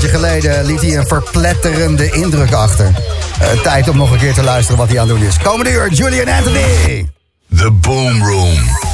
tijdje geleden liet hij een verpletterende indruk achter. Uh, tijd om nog een keer te luisteren wat hij aan het doen is. Komende uur, Julian Anthony. The Boom Room.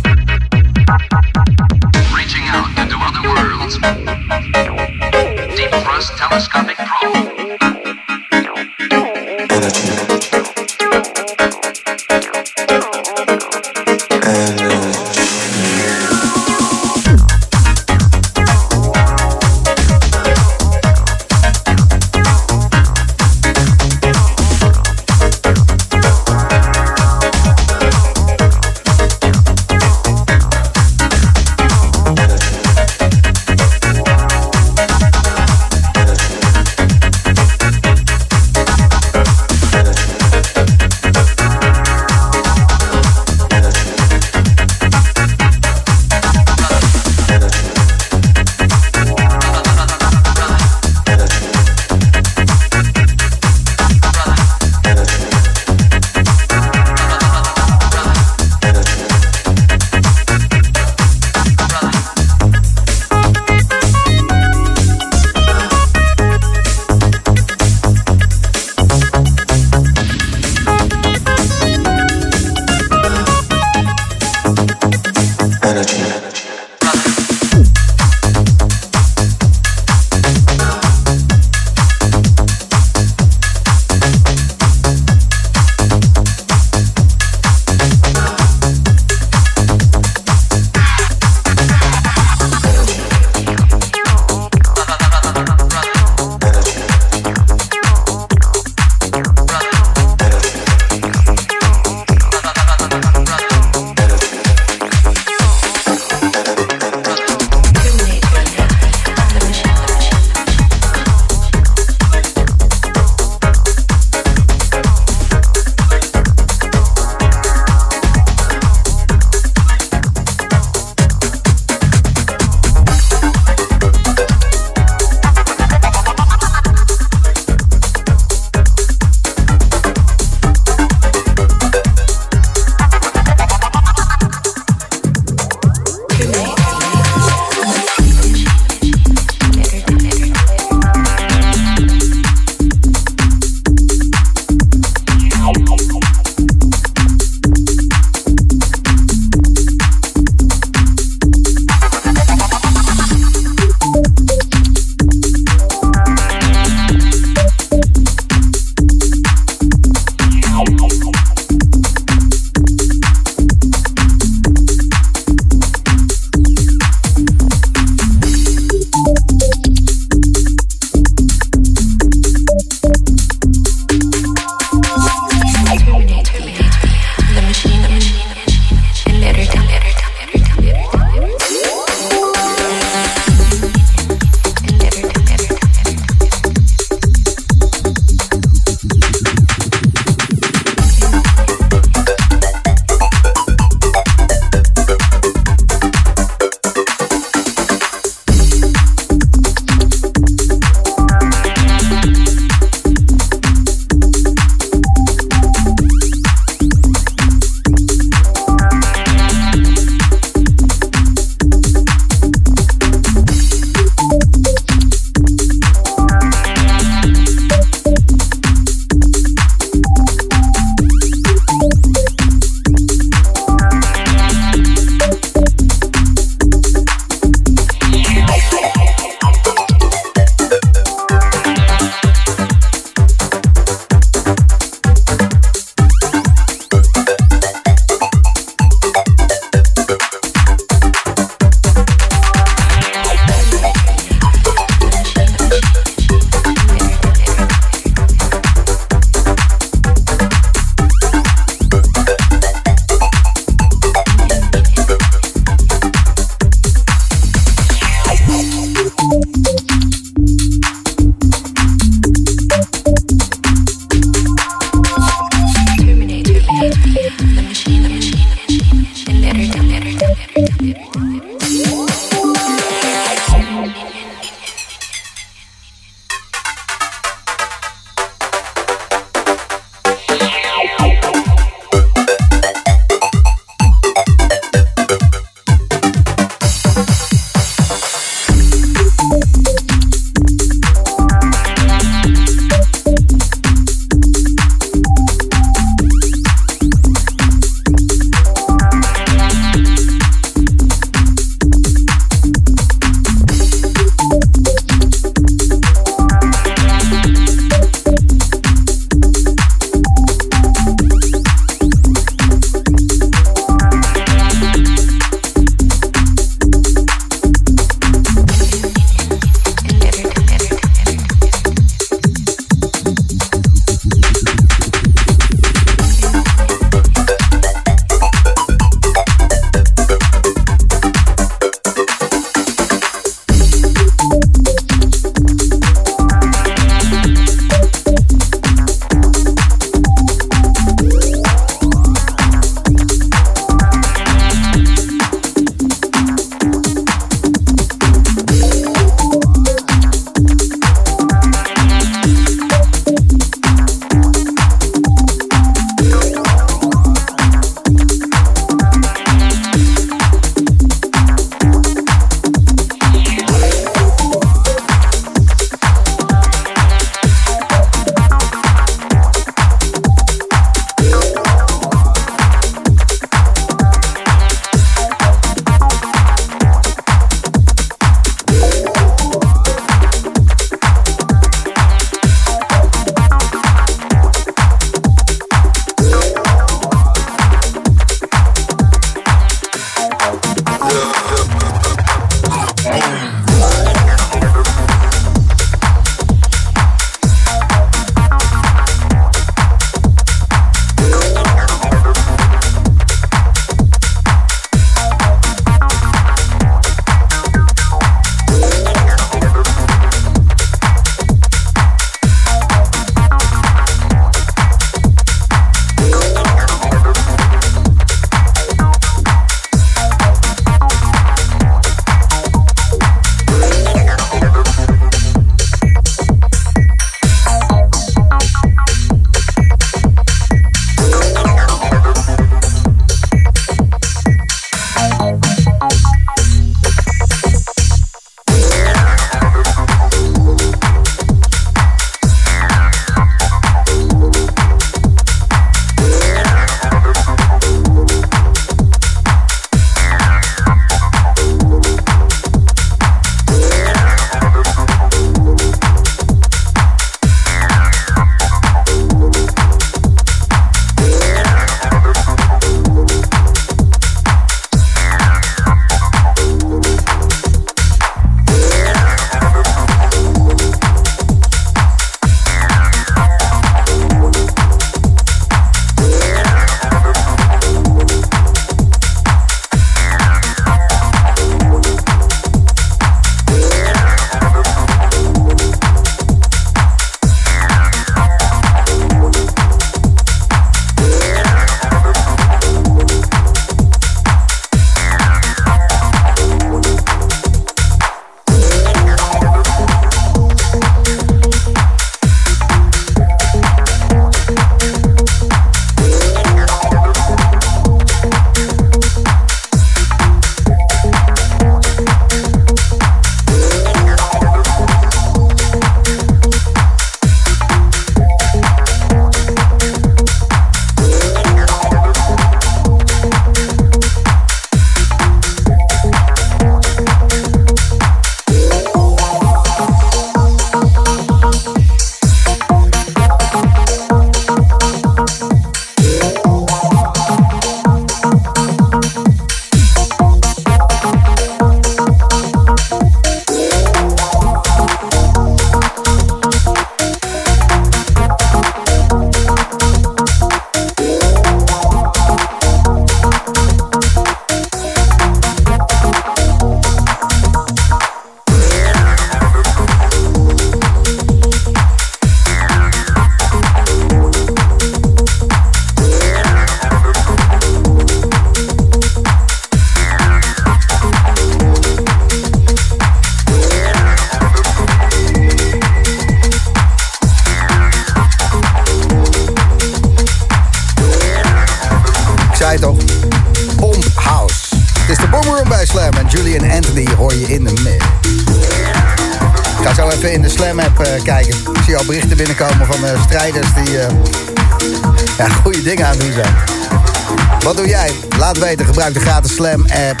gebruik de gratis Slam app.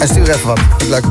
En stuur even wat. Leuk.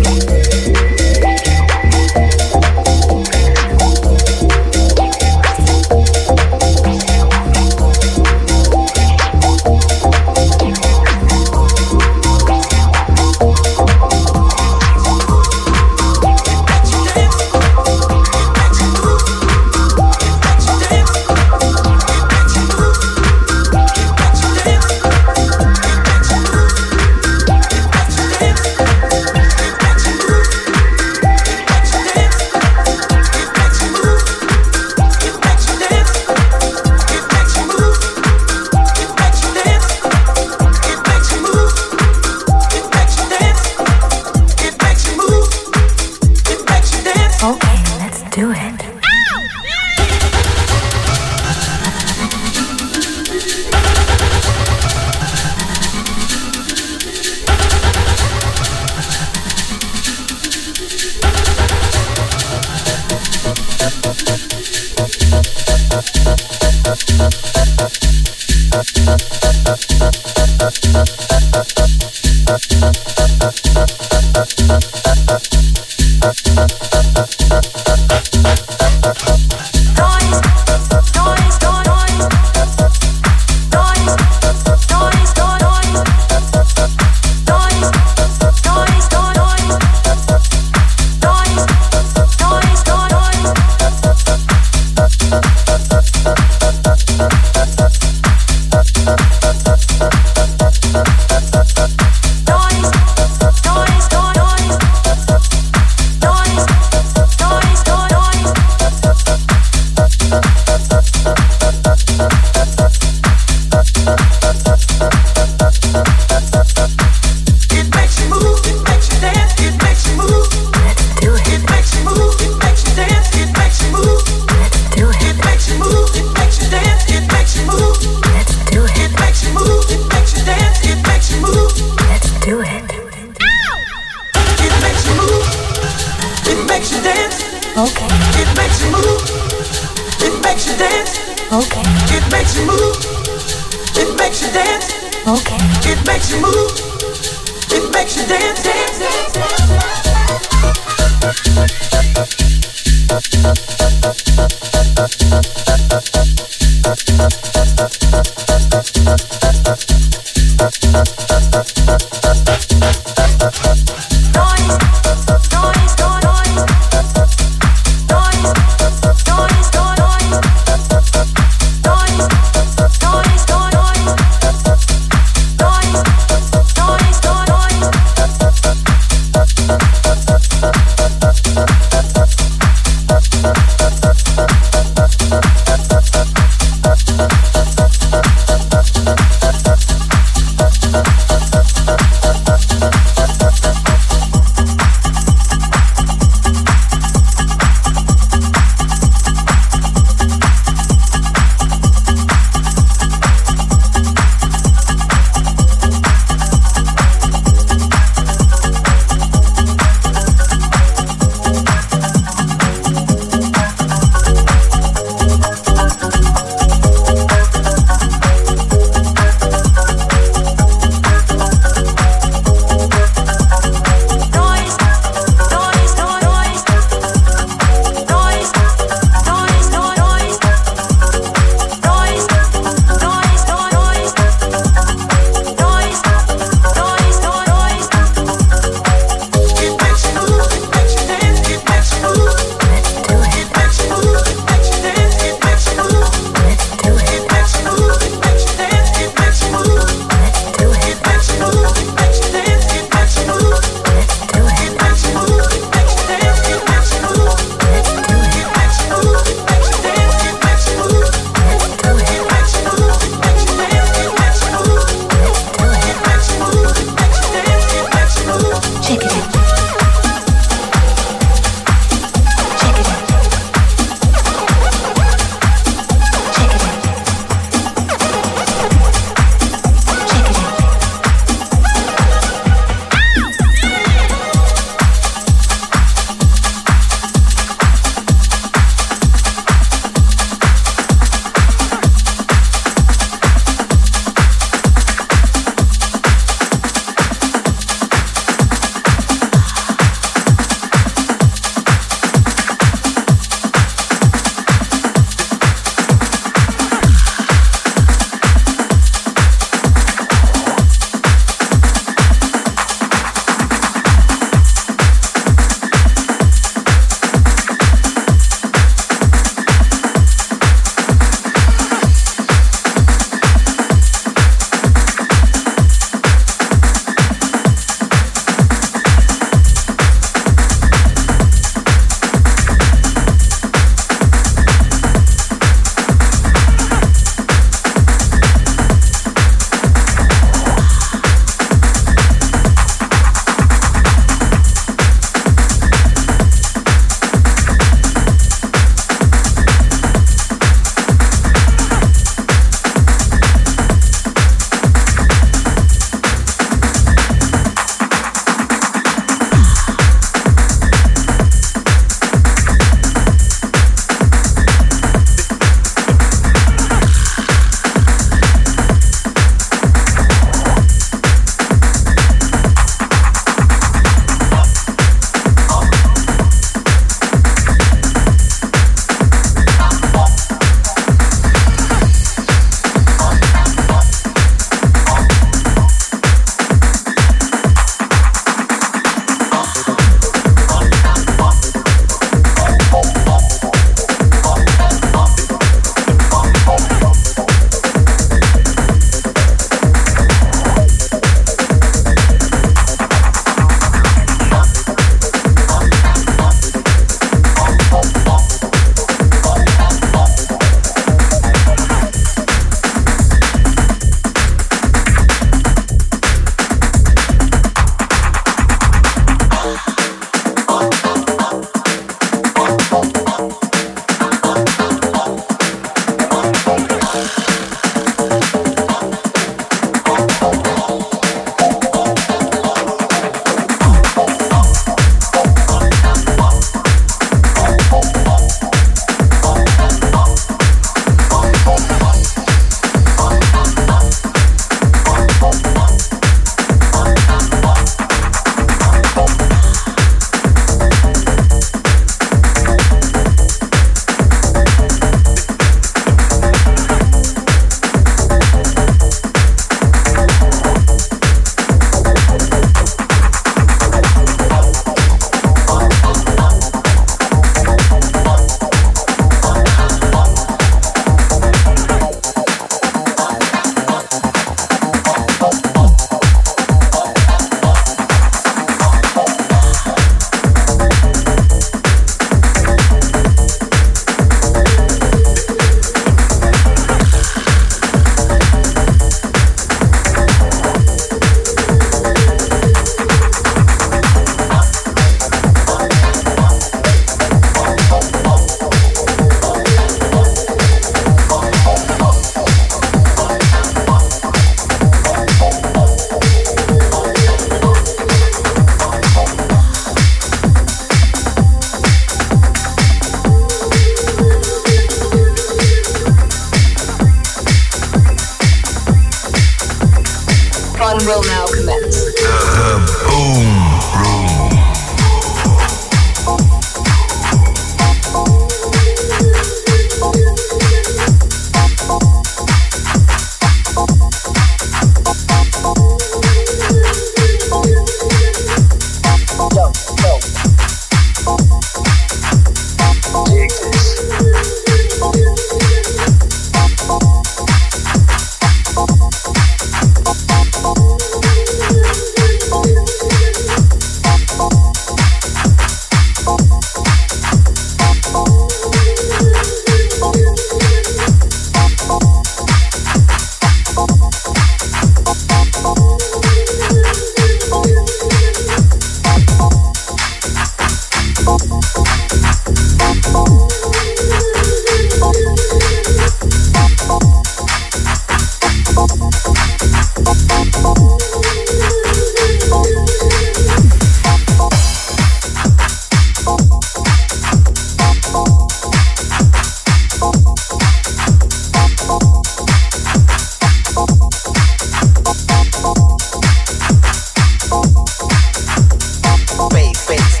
it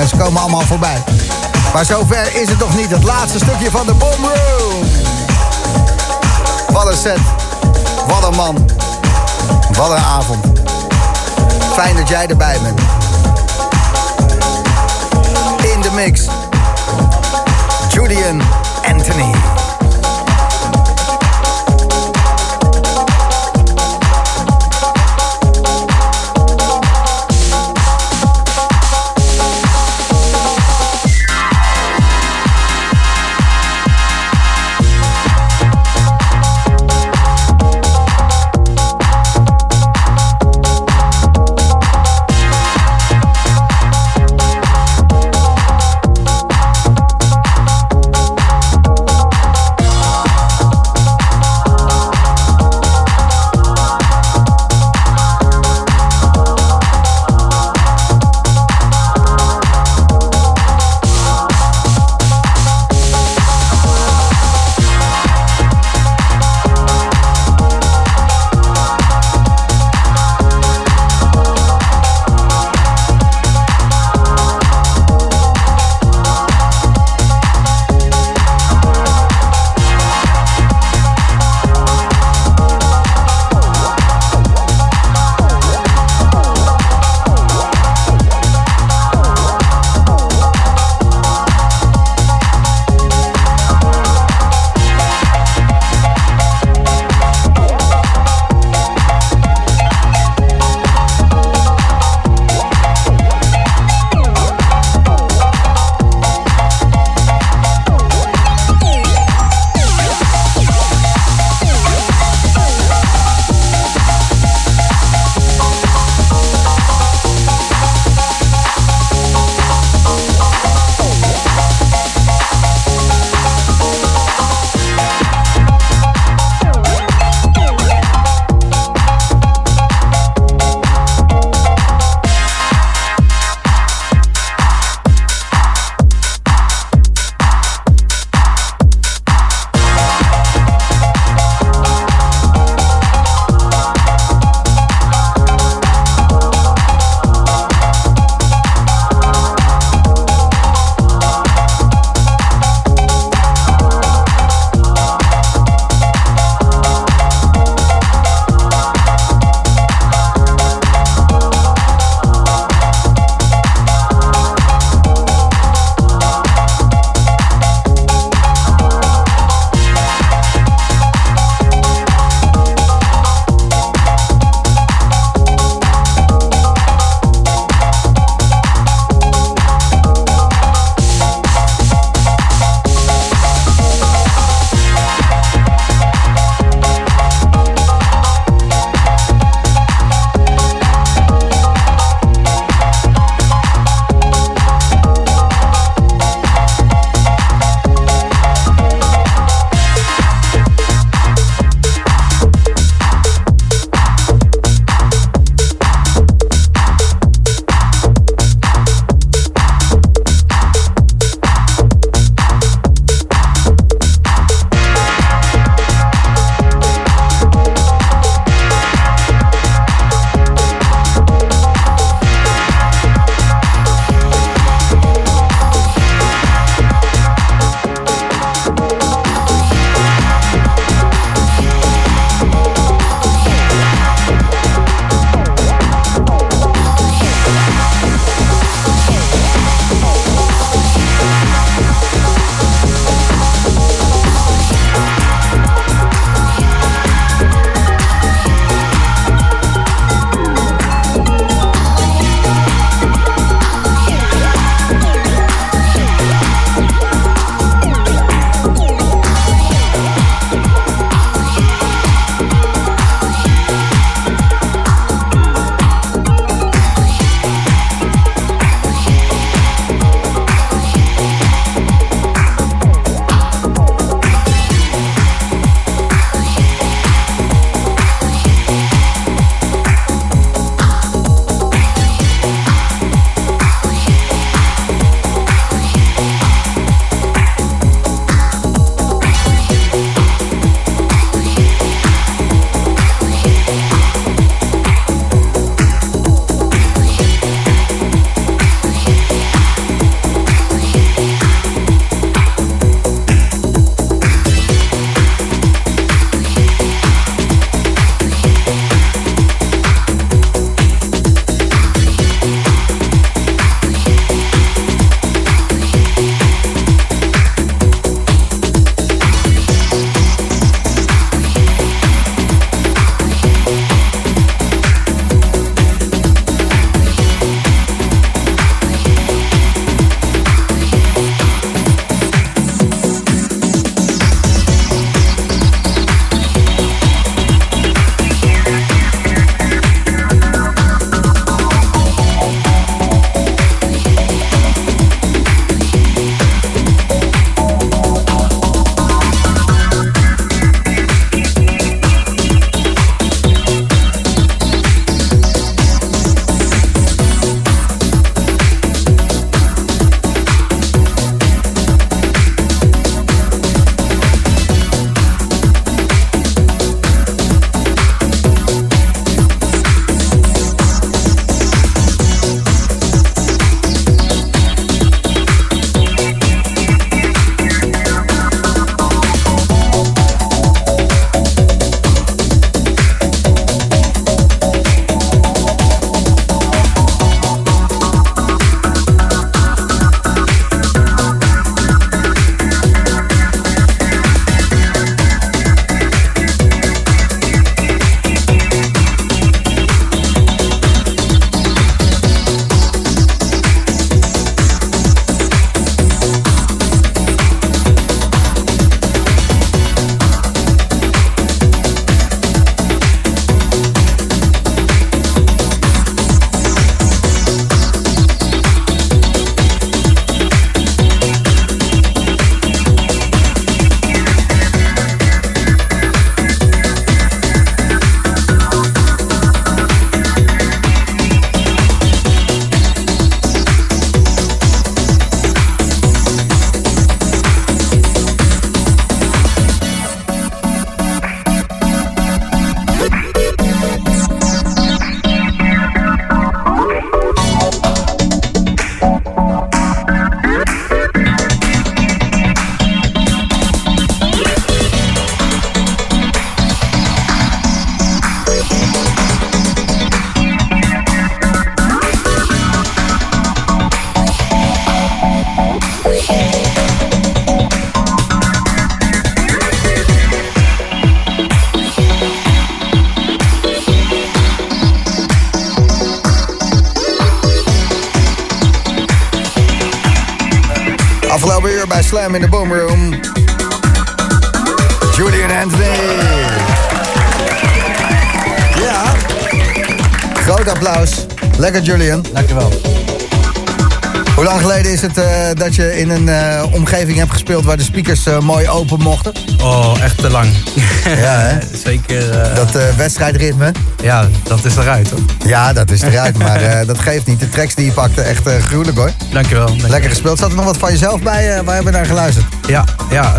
En ze komen allemaal voorbij. Maar zover is het nog niet. Het laatste stukje van de Boomroom. Wat een set. Wat een man. Wat een avond. Fijn dat jij erbij bent. In de mix. Julian Anthony. Dat je in een uh, omgeving hebt gespeeld waar de speakers uh, mooi open mochten? Oh, echt te lang. Ja, hè? Zeker. dat wedstrijdritme? Ja, dat is eruit hoor. Ja, dat is eruit, maar dat geeft niet. De tracks die je pakte, echt gruwelijk hoor. Dankjewel, dankjewel. Lekker gespeeld. Zat er nog wat van jezelf bij? waar hebben we naar geluisterd? Ja, ja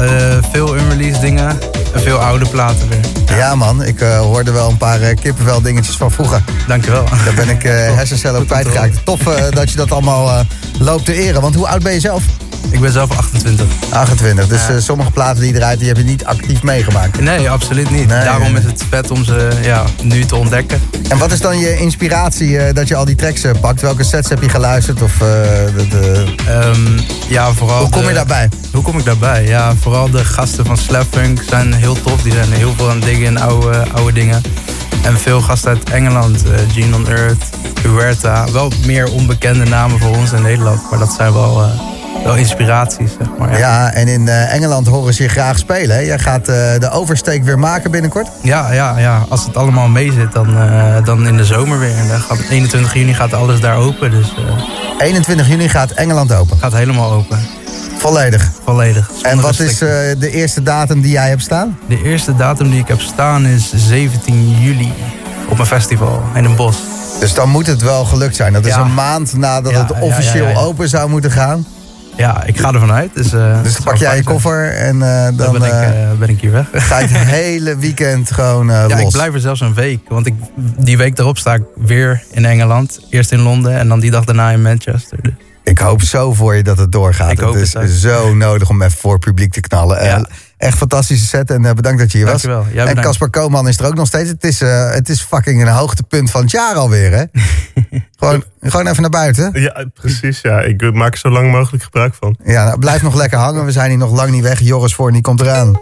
veel unreleased dingen en veel oude platen weer. Ja, ja man, ik hoorde wel een paar kippenvel dingetjes van vroeger. Dankjewel. Daar ben ik hersencellen op kwijtgeraakt. Tof dat je dat allemaal loopt te eren. Want hoe oud ben je zelf? Ik ben zelf 28. 28, dus ja. uh, sommige platen die eruit, die heb je niet actief meegemaakt. Nee, absoluut niet. Nee, Daarom is het vet om ze ja, nu te ontdekken. En wat is dan je inspiratie uh, dat je al die tracks uh, pakt? Welke sets heb je geluisterd? Of, de, de... Um, ja, vooral hoe kom je de, daarbij? Hoe kom ik daarbij? Ja, vooral de gasten van Slapfunk zijn heel tof. Die zijn heel veel aan het diggen in oude, oude dingen. En veel gasten uit Engeland, Gene on Earth, Huerta. Wel meer onbekende namen voor ons in Nederland, maar dat zijn wel, uh, wel inspiraties, zeg maar. Ja, ja en in uh, Engeland horen ze je graag spelen. Hè? Jij gaat uh, de oversteek weer maken binnenkort? Ja, ja, ja. als het allemaal mee zit, dan, dan in de zomer weer. En dan gaat, 21 juni gaat alles daar open. Dus, 21 juni gaat Engeland open? Gaat helemaal open. Volledig? Volledig. En wat is de eerste datum die jij hebt staan? De eerste datum die ik heb staan is 17 juli. Op een festival in een bos. Dus dan moet het wel gelukt zijn. Dat is Ja. een maand nadat Ja, het officieel open zou moeten gaan. Ja, ik ga ervan uit. Dus, eh, Dus pak jij je koffer en eh, Dan dan ben, ik, eh, ben ik hier weg. ga je het hele weekend gewoon Ja, los. ik blijf er zelfs een week. Want ik, die week daarop sta ik weer in Engeland. Eerst in Londen en dan die dag daarna in Manchester. Dus, Ik hoop zo voor je dat het doorgaat. Ik hoop het is het zo nodig om even voor het publiek te knallen. Ja. echt fantastische set en bedankt dat je hier was. Dankjewel. Jij En. Casper Koopman is er ook nog steeds. Het is, het is fucking een hoogtepunt van het jaar alweer, hè? gewoon, gewoon even naar buiten. Ja, precies. Ja. Ik maak er zo lang mogelijk gebruik van. Ja, nou, blijf nog lekker hangen. We zijn hier nog lang niet weg. Joris voor, die komt eraan.